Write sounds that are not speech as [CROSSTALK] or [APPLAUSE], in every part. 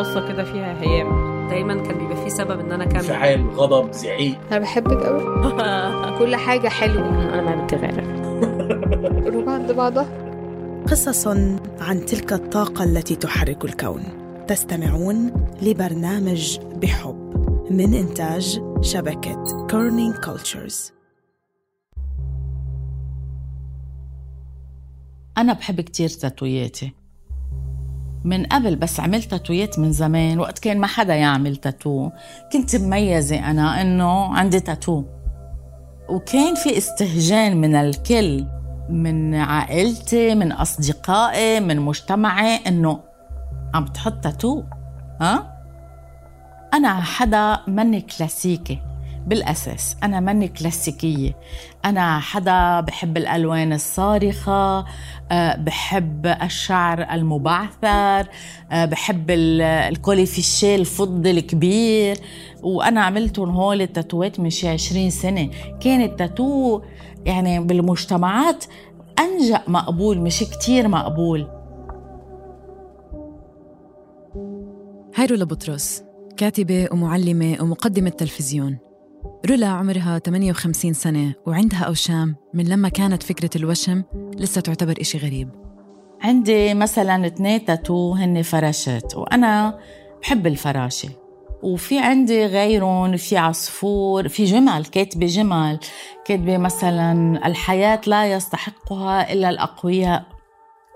بصة كده فيها هيام. دايما كان بيبقى في سبب إن أنا أكمل. انفعال غضب زعيق. أنا بحبك قوي [LAUGHS] كل حاجة حلوة. أنا ما بتغير قلوب عند بعضها. قصص عن تلك الطاقة التي تحرك الكون. تستمعون لبرنامج بحب من إنتاج شبكة Kerning Cultures أنا بحب كتير تاتوياتي. من قبل بس عملت تاتويات من زمان وقت كان ما حدا يعمل تاتو كنت مميزة أنا إنه عندي تاتو وكان في استهجان من الكل من عائلتي من أصدقائي من مجتمعي إنه عم تحط تاتو ها؟ أنا حدا مني كلاسيكي. بالأساس. أنا مني كلاسيكية. أنا حدا بحب الألوان الصارخة أه بحب الشعر المبعثر أه بحب الكوليفيشيه الفضي الكبير. وأنا عملتهم هول التاتوات من شي 20 سنة. كان التاتو يعني بالمجتمعات أنجأ مقبول مش كتير مقبول. هاي رولا بطرس كاتبة ومعلمة ومقدمة تلفزيون. رولا عمرها 58 سنة وعندها أوشام من لما كانت فكرة الوشم لسه تعتبر إشي غريب. عندي مثلا اثنين تاتو هن فراشات وأنا بحب الفراشة. وفي عندي غيرهم في عصفور في جمل كاتبة جمل كاتبة مثلا الحياة لا يستحقها إلا الأقوياء.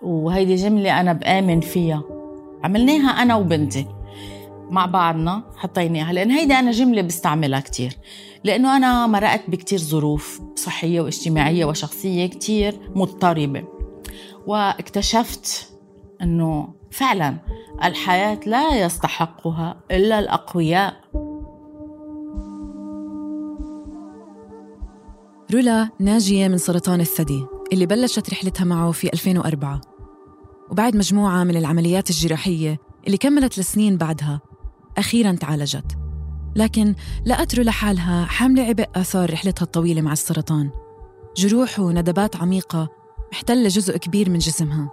وهيدي جملة أنا بآمن فيها. عملناها أنا وبنتي. مع بعضنا حطيناها لأن هيدي أنا جملة بستعملها كتير. لأنه أنا مرقت بكتير ظروف صحية واجتماعية وشخصية كتير مضطربة. واكتشفت أنه فعلا الحياة لا يستحقها إلا الأقوياء. رولا ناجية من سرطان الثدي اللي بلشت رحلتها معه في 2004 وبعد مجموعة من العمليات الجراحية اللي كملت لسنين بعدها أخيرا تعالجت. لكن لقت رولا حالها حاملة عبء آثار رحلتها الطويلة مع السرطان. جروح وندبات عميقة محتلة جزء كبير من جسمها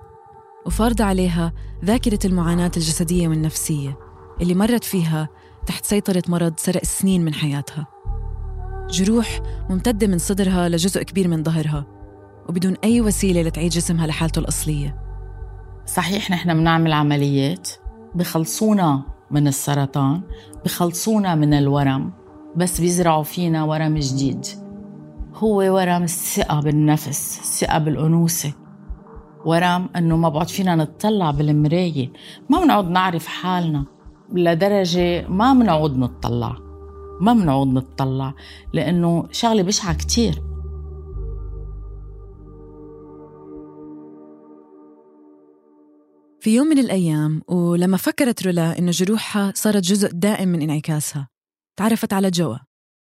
وفارضة عليها ذاكرة المعاناة الجسدية والنفسية اللي مرت فيها تحت سيطرة مرض سرق سنين من حياتها. جروح ممتدة من صدرها لجزء كبير من ظهرها وبدون أي وسيلة لتعيد جسمها لحالته الأصلية. صحيح نحن بنعمل عمليات بخلصونا من السرطان بخلصونا من الورم بس بيزرعوا فينا ورم جديد. هو ورم الثقة بالنفس الثقة بالأنوثة. ورم إنه ما بعد فينا نتطلع بالمراية. ما بنعود نعرف حالنا. لدرجة ما بنعود نتطلع. ما بنعود نتطلع لأنه شغلة بشعة كتير. في يوم من الأيام ولما فكرت رولا إنه جروحها صارت جزء دائم من انعكاسها تعرفت على جوا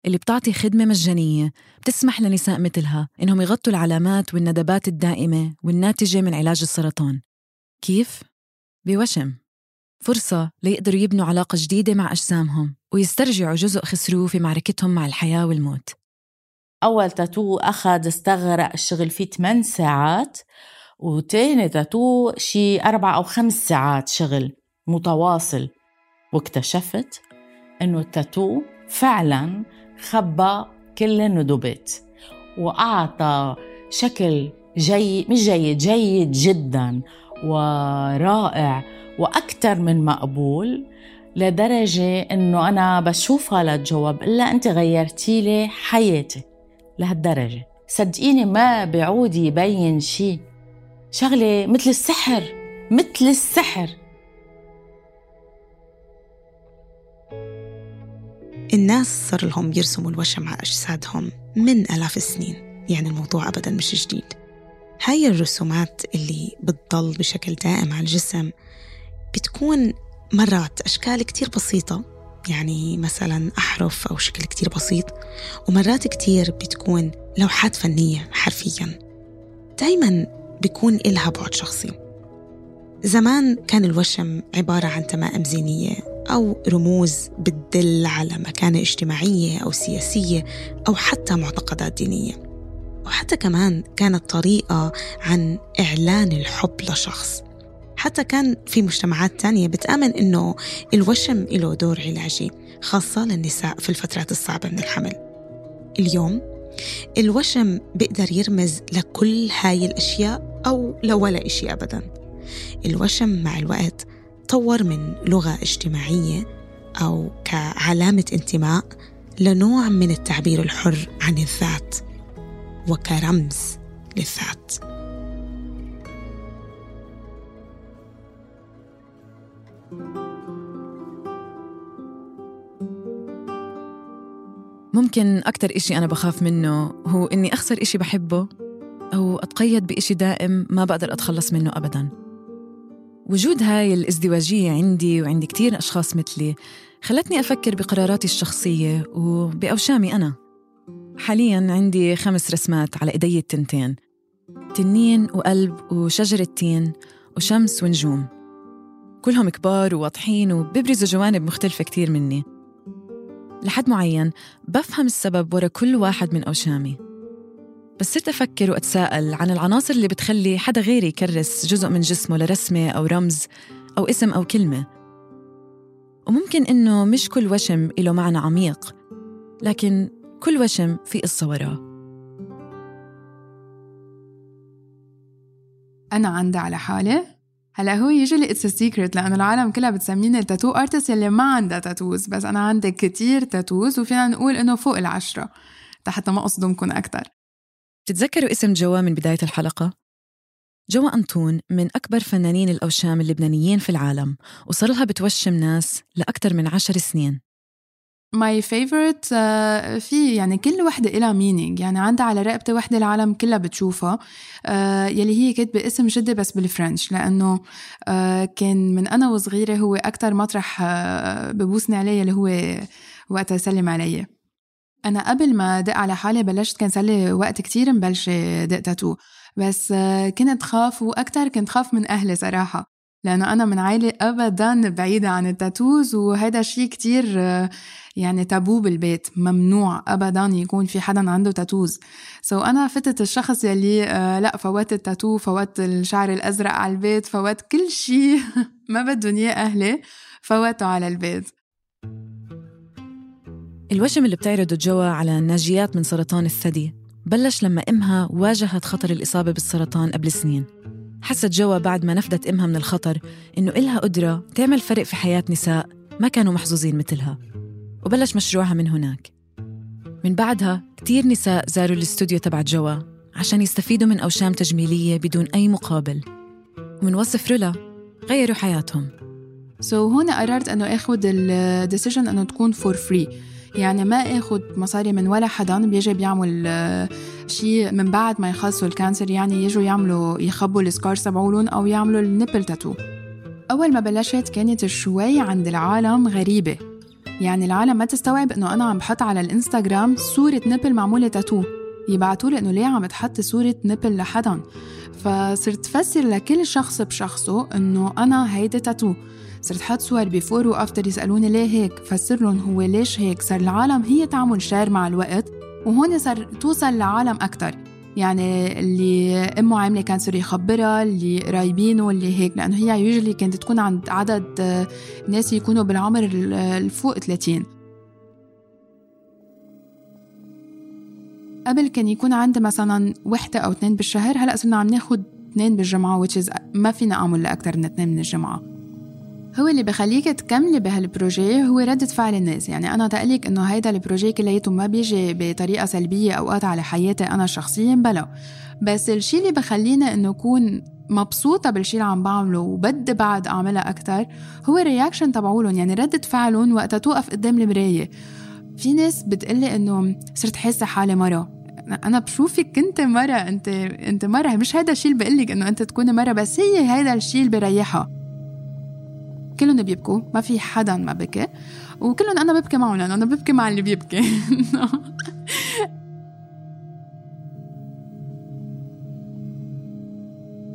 اللي بتعطي خدمة مجانية بتسمح لنساء مثلها إنهم يغطوا العلامات والندبات الدائمة والناتجة من علاج السرطان. كيف؟ بوشم. فرصة ليقدروا يبنوا علاقة جديدة مع أجسامهم ويسترجعوا جزء خسروه في معركتهم مع الحياة والموت. أول تاتو أخذ استغرق الشغل فيه 8 ساعات. وتاني تاتو شي أربع أو خمس ساعات شغل متواصل. واكتشفت إنه التاتو فعلا خبى كل الندوبات وأعطى شكل جيد مش جيد جيد جدا ورائع وأكثر من مقبول لدرجة إنه أنا بشوفها للجواب إلا أنت غيرتي لي حياتي لهالدرجة. صدقيني ما بعود يبين شيء شغلة مثل السحر مثل السحر. الناس صار لهم يرسموا الوشم على أجسادهم من آلاف السنين يعني الموضوع أبدا مش جديد. هاي الرسومات اللي بتضل بشكل دائم على الجسم بتكون مرات أشكال كتير بسيطة يعني مثلا أحرف أو شكل كتير بسيط ومرات كتير بتكون لوحات فنية حرفيا. دايما بيكون إلها بعد شخصي. زمان كان الوشم عبارة عن تمائم زينية أو رموز بتدل على مكانة اجتماعية أو سياسية أو حتى معتقدات دينية. وحتى كمان كانت طريقة عن إعلان الحب لشخص. حتى كان في مجتمعات تانية بتآمن إنه الوشم له دور علاجي خاصة للنساء في الفترات الصعبة من الحمل. اليوم الوشم بيقدر يرمز لكل هاي الأشياء أو لولا إشي أبدا. الوشم مع الوقت طور من لغة اجتماعية أو كعلامة انتماء لنوع من التعبير الحر عن الذات وكرمز للذات. ممكن أكتر إشي أنا بخاف منه هو إني أخسر إشي بحبه. أتقيد بإشي دائم ما بقدر أتخلص منه أبداً. وجود هاي الازدواجية عندي وعند كتير أشخاص مثلي خلتني أفكر بقراراتي الشخصية وبأوشامي أنا. حالياً عندي خمس رسمات على إيدي التنتين تنين وقلب وشجرة تين وشمس ونجوم. كلهم كبار وواضحين وبيبرزوا جوانب مختلفة كتير مني. لحد معين بفهم السبب ورا كل واحد من أوشامي. بس صرت أفكر وأتساءل عن العناصر اللي بتخلي حدا غيري يكرس جزء من جسمه لرسمة أو رمز أو اسم أو كلمة. وممكن إنه مش كل وشم له معنى عميق لكن كل وشم في قصة وراه. أنا عندي على حالي. هلا هو usually it's secret لأنه العالم كلها بتسميني ال tattoo artist يلي ما عندها tattoos بس أنا عندي كتير tattoos وفينا نقول إنه فوق العشرة حتى ما اصدمكم أكثر بتتذكروا اسم جوا من بداية الحلقة؟ جوا أنطون من أكبر فنانين الأوشام اللبنانيين في العالم وصار لها بتوشم ناس لأكثر من عشر سنين. my favorite uh, في يعني كل وحدة إلها meaning يعني عندها على رقبتي وحدة العالم كلها بتشوفها. uh, يلي هي كاتبة اسم جدي بس بال French لأنه uh, كان من أنا وصغيرة هو أكتر مطرح ببوسني عليه اللي هو وقتها يسلم علي أنا قبل ما دق على حالي بلشت كان صار لي وقت كتير مبلشة دق تاتو. بس كنت خاف وأكتر كنت خاف من أهلي صراحة. لأنه أنا من عائلة أبدا بعيدة عن ال tattoos وهذا شيء كتير يعني تابو بالبيت ممنوع أبدا يكون في حدا عنده tattoos. so أنا فتت الشخص يلي لأ فوت التاتو فوت الشعر الأزرق على البيت فوت كل شيء [LAUGHS] ما بدهم إياه أهلي فوته على البيت. الوشم اللي بتعرضه جوا على الناجيات من سرطان الثدي. بلش لما إمها واجهت خطر الإصابة بالسرطان قبل سنين. حست جوا بعد ما نفدت إمها من الخطر إنه إلها قدرة تعمل فرق في حياة نساء ما كانوا محظوظين مثلها. وبلش مشروعها من هناك. من بعدها كتير نساء زاروا الاستوديو تبع جوا عشان يستفيدوا من أوشام تجميلية بدون أي مقابل. ومن وصف رولا غيروا حياتهم. so, هون قررت إنه آخذ ال decision إنه تكون for free يعني ما اخذ مصاري من ولا حدا بيجي بيعمل شيء من بعد ما يخلصوا ال cancer يعني يجوا يعملوا يخبوا ال scars تبعولن أو يعملوا ال nipple tattoo. أول ما بلشت كانت شوي عند العالم غريبة. يعني العالم ما تستوعب إنه أنا عم بحط على الإنستغرام صورة nipple معمولة تاتو. يبعتوا لي إنه ليه عم تحطي صورة nipple لحدا. فصرت فسر لكل شخص بشخصه إنه أنا هيدي تاتو. صرت حط صور before و after يسألوني ليه هيك؟ فسر لهم هو ليش هيك؟ صار العالم هي تعمل share مع الوقت وهون صار توصل لعالم أكثر يعني اللي أمه عاملة cancer يخبرها اللي قرايبينه اللي هيك لأنه هي usually كانت تكون عند عدد ناس يكونوا بالعمر الفوق 30 قبل كان يكون عندي مثلا وحدة أو اثنين بالشهر هلأ صرنا عم ناخد اثنين بالجمعة which ما فينا أعمل لأكثر من اثنين من الجمعة. هو اللي بخليك تكملي بهال projet هو ردة فعل الناس. يعني أنا تقلك إنه هيدا ال projet كلياته ما بيجي بطريقة سلبية أوقات على حياتي أنا شخصيا بلا. بس الشي اللي بخليني إنه أكون مبسوطة بالشي اللي عم بعمله وبدي بعد أعملها أكتر هو ال reaction تبعولن يعني ردة فعلهم وقتها توقف قدام المراية. في ناس بتقلي إنه صرت حاسة حالي مرة. أنا بشوفك كنت مرة أنت أنت مرة. مش هذا الشيء اللي بقول لك إنه أنت تكوني مرة بس هي هذا الشيء اللي بريحها. كلهم بيبكوا. ما في حدا ما بكى وكلهم أنا ببكي معهم لأنه أنا ببكي مع اللي بيبكي. [LAUGHS]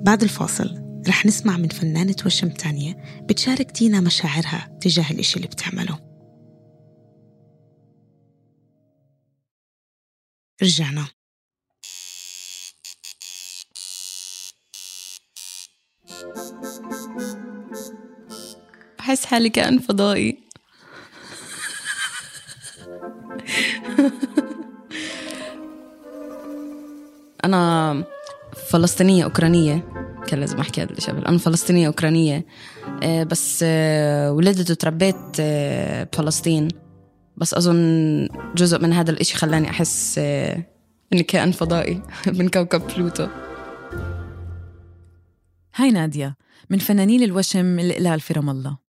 بعد الفاصل رح نسمع من فنانة وشم تانية بتشارك تينا مشاعرها تجاه الإشي اللي بتعمله. رجعنا. بحس حالي كائن فضائي. أنا فلسطينية أوكرانية كان لازم أحكي هذا الشيء أنا فلسطينية أوكرانية آه، بس آه، ولدت وتربيت آه، بفلسطين بس أظن جزء من هذا الإشي خلاني أحس إني كائن فضائي [LAUGHS] من كوكب بلوتو. هاي نادية من فنانين الوشم الإقلال في رام الله.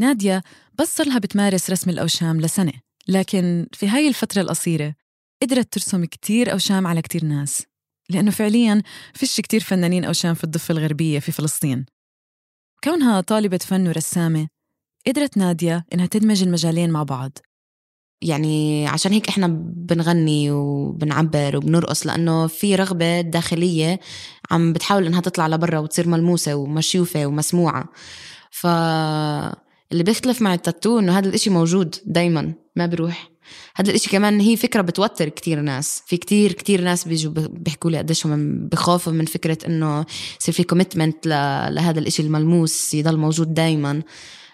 نادية بس صار لها بتمارس رسم الأوشام لسنة لكن في هاي الفترة القصيرة قدرت ترسم كتير أوشام على كتير ناس لأنه فعلياً فيش كتير فنانين أوشام في الضفة الغربية في فلسطين. كونها طالبة فن ورسامة قدرت نادية إنها تدمج المجالين مع بعض. يعني عشان هيك إحنا بنغني وبنعبر وبنرقص لأنه في رغبة داخلية عم بتحاول إنها تطلع لبرا وتصير ملموسة ومشيوفة ومسموعة. ف اللي بيختلف مع التاتو إنه هذا الإشي موجود دايما ما بيروح هذا الإشي كمان هي فكرة بتوتر كتير ناس. في كتير كتير ناس بيجوا بيحكوا لي قديش هم بخافوا من فكرة إنه يصير في كوميتمنت لهذا الإشي الملموس يضل موجود دايما.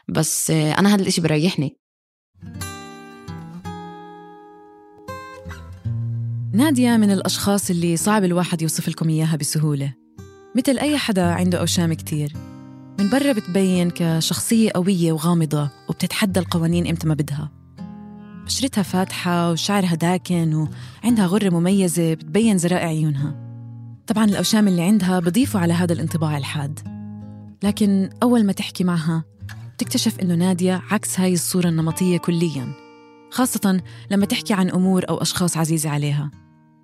بس أنا هذا الإشي بريحني. نادية من الأشخاص اللي صعب الواحد يوصف لكم إياها بسهولة. مثل أي حدا عنده أوشام كتير. من برا بتبين كشخصية قوية وغامضة وبتتحدى القوانين إمتى ما بدها. بشرتها فاتحة وشعرها داكن وعندها غرة مميزة بتبين زرائع عيونها. طبعا الأوشام اللي عندها بضيفوا على هذا الانطباع الحاد. لكن أول ما تحكي معها بتكتشف إنه نادية عكس هاي الصورة النمطية كلياً خاصة لما تحكي عن أمور أو أشخاص عزيزة عليها.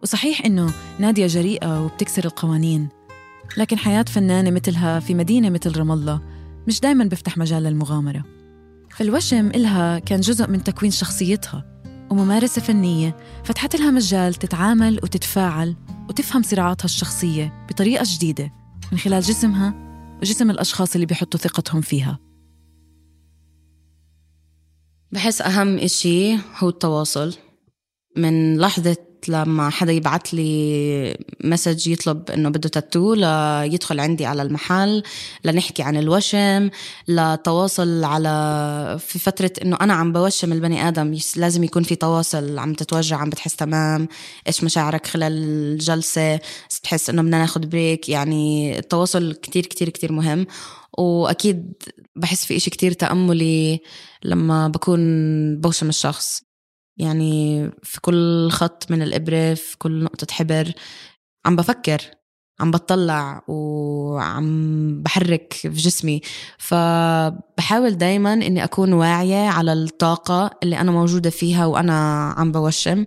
وصحيح إنه نادية جريئة وبتكسر القوانين لكن حياة فنانة مثلها في مدينة مثل رام الله مش دايما بفتح مجال للمغامرة. فالوشم إلها كان جزء من تكوين شخصيتها وممارسة فنية فتحت لها مجال تتعامل وتتفاعل وتفهم صراعاتها الشخصية بطريقة جديدة من خلال جسمها وجسم الأشخاص اللي بيحطوا ثقتهم فيها. بحس أهم إشي هو التواصل من لحظة لما حدا يبعت لي مسج يطلب إنه بده تاتو ليدخل عندي على المحل لنحكي عن الوشم لتواصل على في فترة إنه أنا عم بوشم البني آدم لازم يكون في تواصل عم تتوجع عم بتحس تمام إيش مشاعرك خلال الجلسة؟ تحس إنه بدنا ناخد بريك يعني التواصل كتير كتير كتير مهم. وأكيد بحس في إشي كتير تأملي لما بكون بوشم الشخص. يعني في كل خط من الإبرة في كل نقطة حبر عم بفكر عم بطلع وعم بحرك في جسمي. فبحاول دايما إني أكون واعية على الطاقة اللي أنا موجودة فيها وأنا عم بوشم.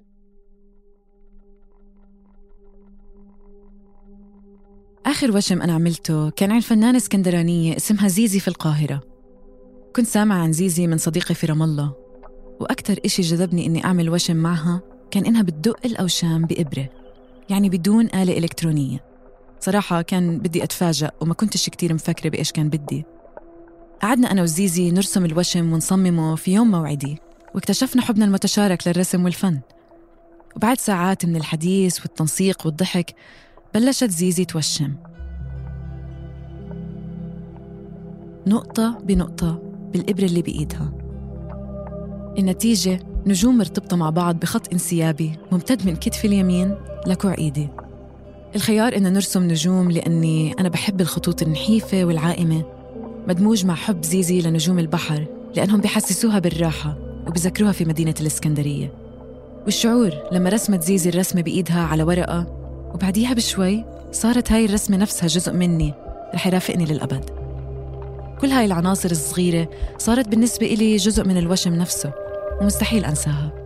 آخر وشم أنا عملته كان عن فنانة اسكندرانية اسمها زيزي في القاهرة. كنت سامعة عن زيزي من صديقي في رام الله. وأكتر إشي جذبني إني أعمل وشم معها كان إنها بتدق الأوشام بإبرة يعني بدون آلة إلكترونية. صراحة كان بدي أتفاجأ وما كنتش كتير مفكرة بإيش كان بدي. قعدنا أنا وزيزي نرسم الوشم ونصممه في يوم موعدي واكتشفنا حبنا المتشارك للرسم والفن. وبعد ساعات من الحديث والتنسيق والضحك بلشت زيزي توشم. نقطة بنقطة بالإبرة اللي بإيدها. النتيجة نجوم مرتبطة مع بعض بخط انسيابي ممتد من كتفي اليمين لكوع إيدي الخيار إن نرسم نجوم لأني أنا بحب الخطوط النحيفة والعائمة. مدموج مع حب زيزي لنجوم البحر لأنهم بحسسوها بالراحة وبذكروها في مدينة الإسكندرية. والشعور لما رسمت زيزي الرسمة بإيدها على ورقة وبعديها بشوي صارت هاي الرسمة نفسها جزء مني رح يرافقني للأبد. كل هاي العناصر الصغيرة صارت بالنسبة إلي جزء من الوشم نفسه ومستحيل أنساها.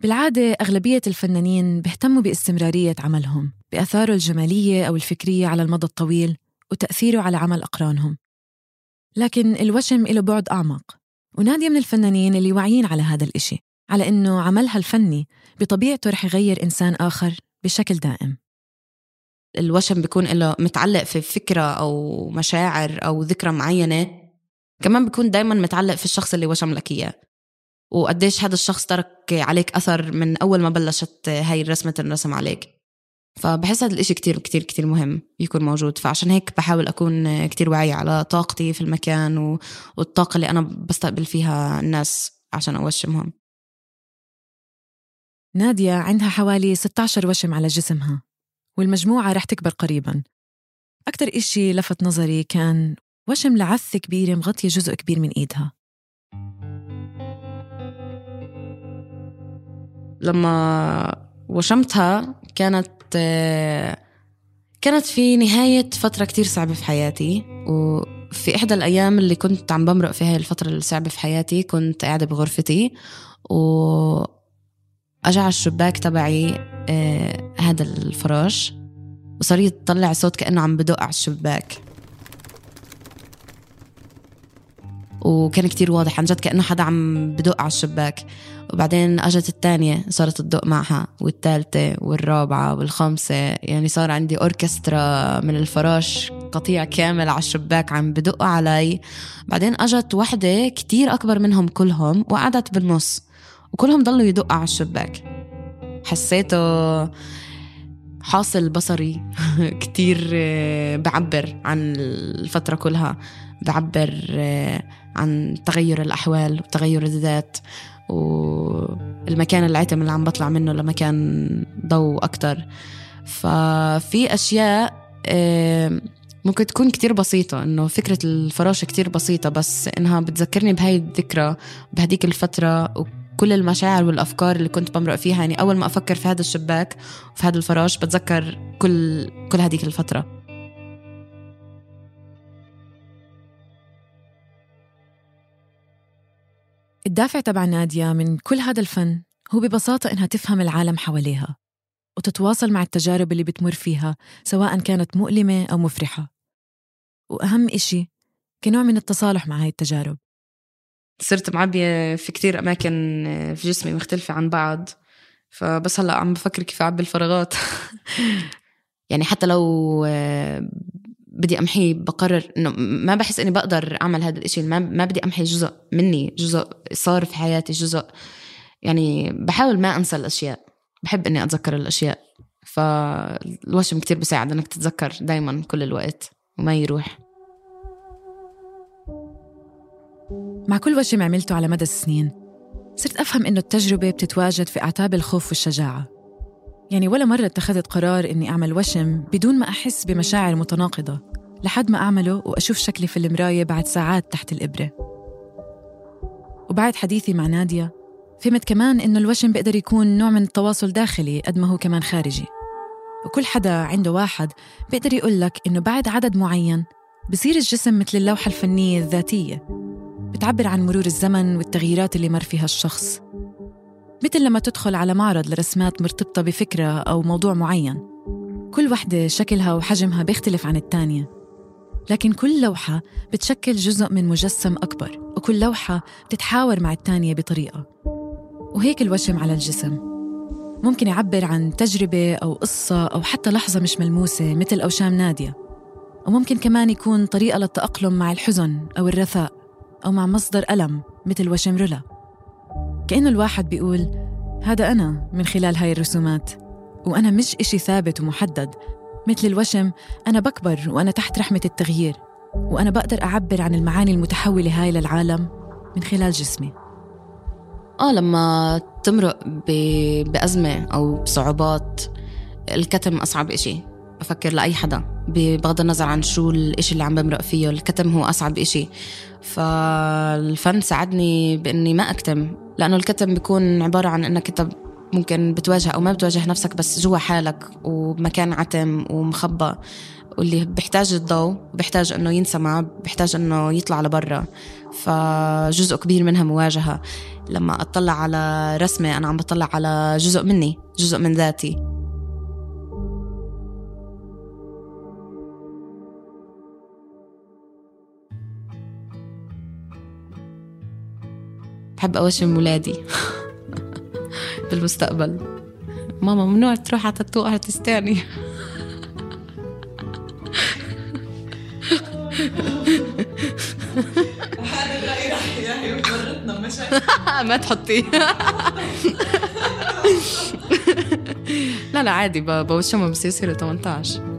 بالعادة أغلبية الفنانين بيهتموا باستمرارية عملهم بأثاره الجمالية أو الفكرية على المدى الطويل وتأثيره على عمل أقرانهم. لكن الوشم له بعد أعمق ونادية من الفنانين اللي واعيين على هذا الإشي. على إنه عملها الفني. بطبيعته رح يغير إنسان آخر بشكل دائم. الوشم بيكون له متعلق في فكرة أو مشاعر أو ذكرى معينة كمان بيكون دايما متعلق في الشخص اللي وشم لك إياه. وقديش هذا الشخص ترك عليك أثر من أول ما بلشت هاي الرسمة تنرسم عليك. فبحس هذا الإشي كتير كتير كتير مهم يكون موجود. فعشان هيك بحاول أكون كتير واعية على طاقتي في المكان. والطاقة اللي أنا بستقبل فيها الناس عشان أوشمهم. نادية عندها حوالي 16 وشم على جسمها والمجموعة رح تكبر قريبا. أكتر إشي لفت نظري كان وشم لعثة كبيرة مغطية جزء كبير من إيدها. لما وشمتها كانت كانت في نهاية فترة كتير صعبة في حياتي وفي إحدى الأيام اللي كنت عم بمرق فيها الفترة الصعبة في حياتي كنت قاعدة بغرفتي و أجى على الشباك تبعي آه هذا الفراش. وصار يطلع صوت كأنه عم بدق على الشباك. وكان كتير واضح عن جد كأنه حدا عم بدق على الشباك. وبعدين أجت الثانية صارت تدق معها والثالثة والرابعة والخامسة. يعني صار عندي أوركسترا من الفراش قطيع كامل على الشباك عم بدق علي. بعدين أجت وحدة كتير أكبر منهم كلهم وقعدت بالنص. وكلهم ضلوا يدقوا على الشباك. حسيته حاصل بصري [LAUGHS] كتير آه، بعبر عن الفترة كلها بعبر آه، عن تغير الأحوال وتغير الذات. والمكان العتم اللي عم بطلع منه لمكان ضوء أكتر. ففي أشياء ممكن تكون كتير بسيطة إنه فكرة الفراشة كتير بسيطة بس إنها بتذكرني بهاي الذكرى بهديك الفترة وكل المشاعر والأفكار اللي كنت بمرق فيها. يعني أول ما أفكر في هذا الشباك وفي هذا الفراش بتذكر كل كل هديك الفترة. الدافع تبع نادية من كل هذا الفن هو ببساطة إنها تفهم العالم حواليها وتتواصل مع التجارب اللي بتمر فيها سواء كانت مؤلمة أو مفرحة. وأهم إشي كنوع من التصالح مع هاي التجارب. صرت معبية في كتير أماكن في جسمي مختلفة عن بعض. فبس هلأ عم بفكر كيف أعبي الفراغات. [LAUGHS] يعني حتى لو بدي امحيه بقرر إنه ما بحس إني بقدر أعمل هذا الإشي ما ما بدي أمحي جزء مني جزء صار في حياتي جزء يعني بحاول ما أنسى الأشياء. بحب إني أتذكر الأشياء. فالوشم كتير بساعد إنك تتذكر دايما كل الوقت وما يروح. مع كل وشم عملته على مدى السنين صرت أفهم إنه التجربة بتتواجد في أعتاب الخوف والشجاعة. يعني ولا مرة اتخذت قرار إني أعمل وشم بدون ما أحس بمشاعر متناقضة لحد ما أعمله وأشوف شكلي في المراية بعد ساعات تحت الإبرة. وبعد حديثي مع نادية فهمت كمان إنه الوشم بيقدر يكون نوع من التواصل داخلي قد ما هو كمان خارجي. وكل حدا عنده واحد بيقدر يقول لك إنه بعد عدد معين بصير الجسم مثل اللوحة الفنية الذاتية. بتعبر عن مرور الزمن والتغييرات اللي مر فيها الشخص. مثل لما تدخل على معرض لرسمات مرتبطة بفكرة أو موضوع معين كل وحدة شكلها وحجمها بيختلف عن التانية. لكن كل لوحة بتشكل جزء من مجسم أكبر وكل لوحة بتتحاور مع التانية بطريقة. وهيك الوشم على الجسم. ممكن يعبر عن تجربة أو قصة أو حتى لحظة مش ملموسة مثل أوشام نادية. وممكن كمان يكون طريقة للتأقلم مع الحزن أو الرثاء. أو مع مصدر ألم مثل وشم رولا. كأنه الواحد بيقول هذا أنا من خلال هاي الرسومات وأنا مش إشي ثابت ومحدد. مثل الوشم أنا بكبر وأنا تحت رحمة التغيير وأنا بقدر أعبر عن المعاني المتحولة هاي للعالم من خلال جسمي. آه لما تمرق بأزمة أو بصعوبات الكتم أصعب إشي. بفكر لأي حدا بغض النظر عن شو الإشي اللي عم بمرق فيه الكتم هو أصعب إشي. فالفن ساعدني بإني ما أكتم لأنه الكتم بيكون عبارة عن إنك أنت ممكن بتواجه أو ما بتواجه نفسك بس جوا حالك وبمكان عتم ومخبى واللي بيحتاج الضوء بيحتاج إنه ينسمع بيحتاج إنه يطلع لبرا. فجزء كبير منها مواجهة. لما أطلع على رسمة أنا عم بطلع على جزء مني جزء من ذاتي. بحب أوشم ولادي. [LAUGHS] بالمستقبل. ماما ممنوع تروح على تاتو ارتست تاني. [LAUGHS] ما تحطيه [LAUGHS] لا لا عادي بوشمهم بس يصيروا 18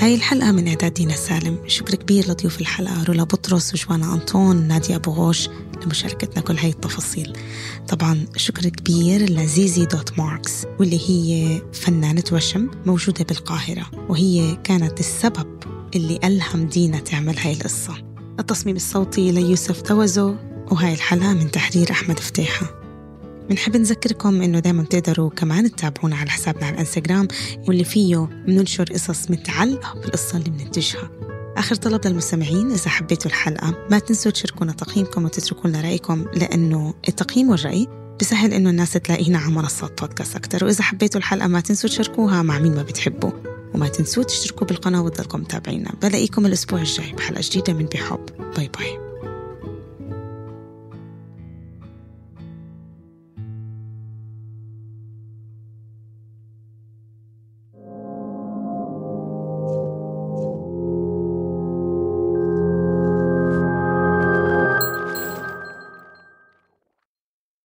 هاي الحلقة من إعداد دينا سالم. شكر كبير لضيوف الحلقة رولا بطرس وجوا أنطون نادية أبو غوش لمشاركتنا كل هاي التفاصيل. طبعا شكر كبير لزيزي دوت ماركس واللي هي فنانة وشم موجودة بالقاهرة وهي كانت السبب اللي ألهم دينا تعمل هاي القصة. التصميم الصوتي ليوسف توزو وهاي الحلقة من تحرير أحمد فتيحة. بنحب نذكركم إنه دائما بتقدروا كمان تتابعونا على حسابنا على الإنستغرام واللي فيه بننشر قصص متعلقة بالقصة اللي بننتجها. آخر طلب للمستمعين إذا حبيتوا الحلقة ما تنسوا تشاركونا تقييمكم وتتركوا لنا رأيكم لأنه التقييم والرأي بسهل إنه الناس تلاقينا على منصات بودكاست أكتر. وإذا حبيتوا الحلقة ما تنسوا تشاركوها مع مين ما بتحبوا. وما تنسوا تشتركوا بالقناة وتضلكم متابعينا. بلاقيكم الأسبوع الجاي بحلقة جديدة من بحب. باي باي.